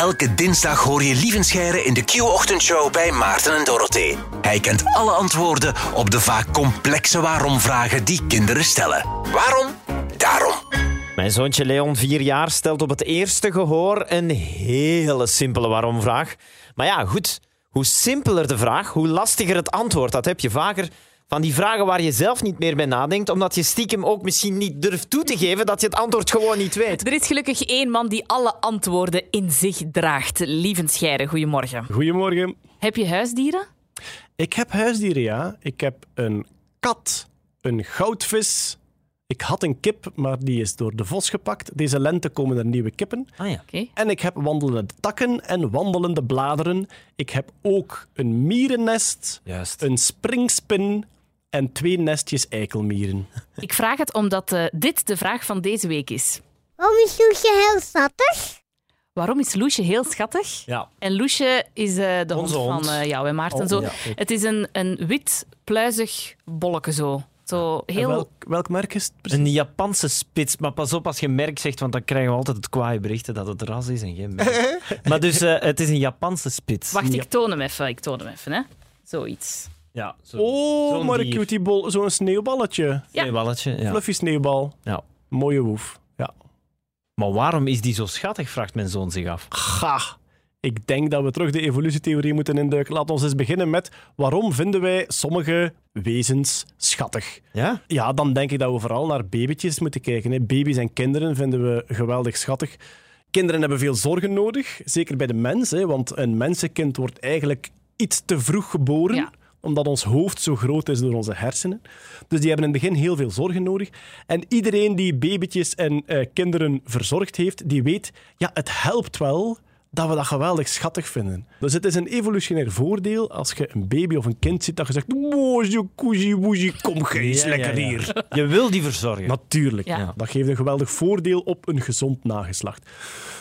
Elke dinsdag hoor je Lievenscheire in de Q-ochtendshow bij Maarten en Dorothee. Hij kent alle antwoorden op de vaak complexe waarom-vragen die kinderen stellen. Waarom? Daarom. Mijn zoontje Leon, vier jaar, stelt op het eerste gehoor een hele simpele waarom-vraag. Maar ja, goed, hoe simpeler de vraag, hoe lastiger het antwoord. Dat heb je vaker van die vragen waar je zelf niet meer bij nadenkt, omdat je stiekem ook misschien niet durft toe te geven dat je het antwoord gewoon niet weet. Er is gelukkig één man die alle antwoorden in zich draagt. Lievenscheire, goedemorgen. Goedemorgen. Heb je huisdieren? Ik heb huisdieren, ja. Ik heb een kat, een goudvis. Ik had een kip, maar die is door de vos gepakt. Deze lente komen er nieuwe kippen. Ah ja. Oké. En ik heb wandelende takken en wandelende bladeren. Ik heb ook een mierennest, Juist. een springspin en twee nestjes eikelmieren. Ik vraag het omdat eh, dit de vraag van deze week is. Waarom is Loesje heel schattig? Waarom is Loesje heel schattig? Ja. En Loesje is eh, de hond, van eh, jou en Maarten. Oh, zo. ja. Het is een, een wit, pluizig bolletje zo. Zo heel... welk, welk merk is het precies? Een Japanse spits, maar pas op als je merk zegt, want dan krijgen we altijd het kwaaie berichten dat het ras is en geen merk. maar dus, eh, het is een Japanse spits. Wacht, ik toon hem even. Ik toon hem even, hè. Zoiets. Ja, zo, Oh, zo'n maar een cutie bol, zo'n sneeuwballetje. Ja. Een balletje, ja. Fluffy sneeuwbal. ja. Mooie woef. Ja. Maar waarom is die zo schattig, vraagt mijn zoon zich af. Ga. Ik denk dat we terug de evolutietheorie moeten induiken. Laten we eens beginnen met waarom vinden wij sommige wezens schattig? Ja? Ja, dan denk ik dat we vooral naar babytjes moeten kijken. hè. Baby's en kinderen vinden we geweldig schattig. Kinderen hebben veel zorgen nodig, zeker bij de mens. Hè, want een mensenkind wordt eigenlijk iets te vroeg geboren. Ja. Omdat ons hoofd zo groot is door onze hersenen. Dus die hebben in het begin heel veel zorgen nodig. En iedereen die babytjes en eh, kinderen verzorgd heeft, die weet, ja, het helpt wel dat we dat geweldig schattig vinden. Dus het is een evolutionair voordeel als je een baby of een kind ziet dat je zegt, woezie, koezie, woezie, kom eens Ja, ja, lekker ja. hier. Je wil die verzorgen. Natuurlijk. Ja. Dat geeft een geweldig voordeel op een gezond nageslacht.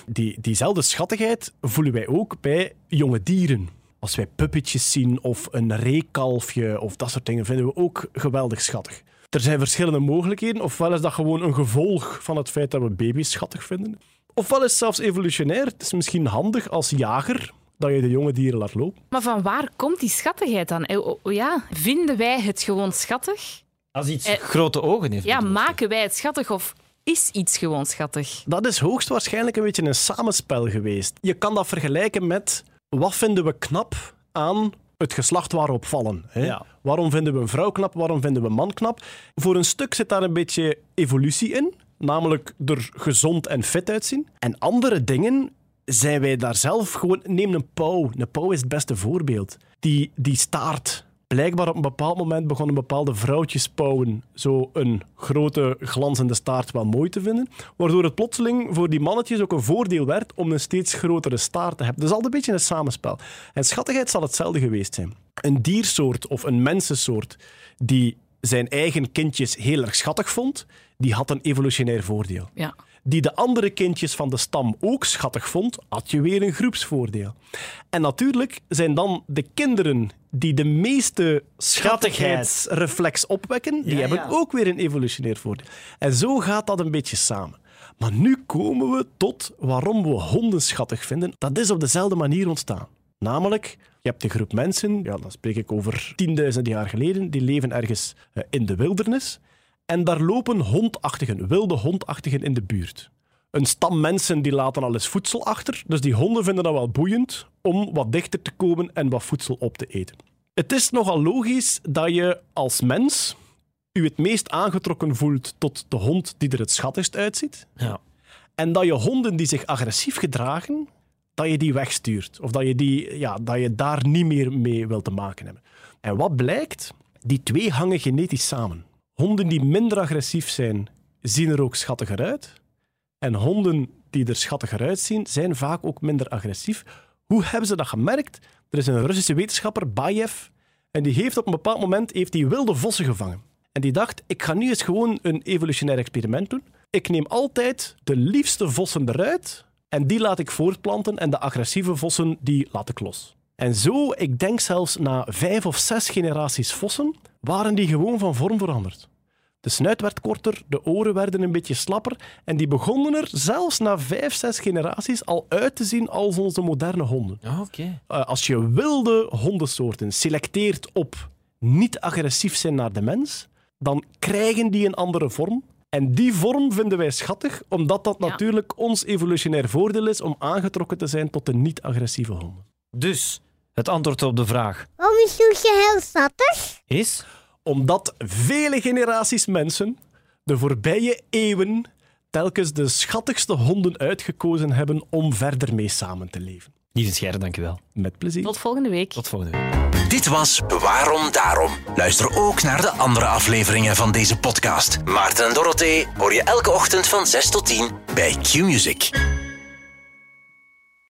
Die, diezelfde schattigheid voelen wij ook bij jonge dieren. Als wij puppetjes zien of een reekalfje of dat soort dingen, vinden we ook geweldig schattig. Er zijn verschillende mogelijkheden. Ofwel is dat gewoon een gevolg van het feit dat we baby's schattig vinden. Ofwel is het zelfs evolutionair. Het is misschien handig als jager dat je de jonge dieren laat lopen. Maar van waar komt die schattigheid dan? Eh, oh, oh ja, vinden wij het gewoon schattig? Als iets Eh, grote ogen heeft. Ja, maken wij het schattig of is iets gewoon schattig? Dat is hoogstwaarschijnlijk een beetje een samenspel geweest. Je kan dat vergelijken met wat vinden we knap aan het geslacht waar we op vallen. Hè? Ja. Waarom vinden we een vrouw knap, waarom vinden we een man knap? Voor een stuk zit daar een beetje evolutie in, namelijk er gezond en fit uitzien. En andere dingen zijn wij daar zelf gewoon... Neem een pauw. Een pauw is het beste voorbeeld. Die, die staart. Blijkbaar op een bepaald moment begonnen bepaalde vrouwtjespauwen zo een grote glanzende staart wel mooi te vinden, waardoor het plotseling voor die mannetjes ook een voordeel werd om een steeds grotere staart te hebben. Dus altijd een beetje een samenspel. En schattigheid zal hetzelfde geweest zijn. Een diersoort of een mensensoort die zijn eigen kindjes heel erg schattig vond, die had een evolutionair voordeel Ja. Die de andere kindjes van de stam ook schattig vond, had je weer een groepsvoordeel. En natuurlijk zijn dan de kinderen die de meeste schattigheidsreflex opwekken, die Ja, hebben ja. ook weer een evolutionair voordeel. En zo gaat dat een beetje samen. Maar nu komen we tot waarom we honden schattig vinden. Dat is op dezelfde manier ontstaan. Namelijk, je hebt een groep mensen, ja, dan spreek ik over 10.000 jaar geleden, die leven ergens eh, in de wildernis. En daar lopen hondachtigen, wilde hondachtigen in de buurt. Een stam mensen die laten al eens voedsel achter, dus die honden vinden dat wel boeiend om wat dichter te komen en wat voedsel op te eten. Het is nogal logisch dat je als mens u het meest aangetrokken voelt tot de hond die er het schattigst uitziet. Ja. En dat je honden die zich agressief gedragen, dat je die wegstuurt. Of dat je, die, ja, dat je daar niet meer mee wil te maken hebben. En wat blijkt? Die twee hangen genetisch samen. Honden die minder agressief zijn, zien er ook schattiger uit. En honden die er schattiger uitzien, zijn vaak ook minder agressief. Hoe hebben ze dat gemerkt? Er is een Russische wetenschapper, Bayev, en die heeft op een bepaald moment heeft die wilde vossen gevangen. En die dacht, ik ga nu eens gewoon een evolutionair experiment doen. Ik neem altijd de liefste vossen eruit en die laat ik voortplanten en de agressieve vossen die laat ik los. En zo, ik denk zelfs na vijf of zes generaties vossen, waren die gewoon van vorm veranderd. De snuit werd korter, de oren werden een beetje slapper en die begonnen er zelfs na vijf, zes generaties al uit te zien als onze moderne honden. Oké. Uh, als je wilde hondensoorten selecteert op niet agressief zijn naar de mens, dan krijgen die een andere vorm. En die vorm vinden wij schattig, omdat dat Ja. natuurlijk ons evolutionair voordeel is om aangetrokken te zijn tot de niet-agressieve honden. Dus, het antwoord op de vraag Waarom is Sjoerdje heel schattig? is... Omdat vele generaties mensen de voorbije eeuwen telkens de schattigste honden uitgekozen hebben om verder mee samen te leven. Lieve Scheire, dankjewel. Met plezier. Tot volgende week. Tot volgende week. Dit was Waarom Daarom. Luister ook naar de andere afleveringen van deze podcast. Maarten en Dorothee hoor je elke ochtend van 6 tot 10 bij Q-Music.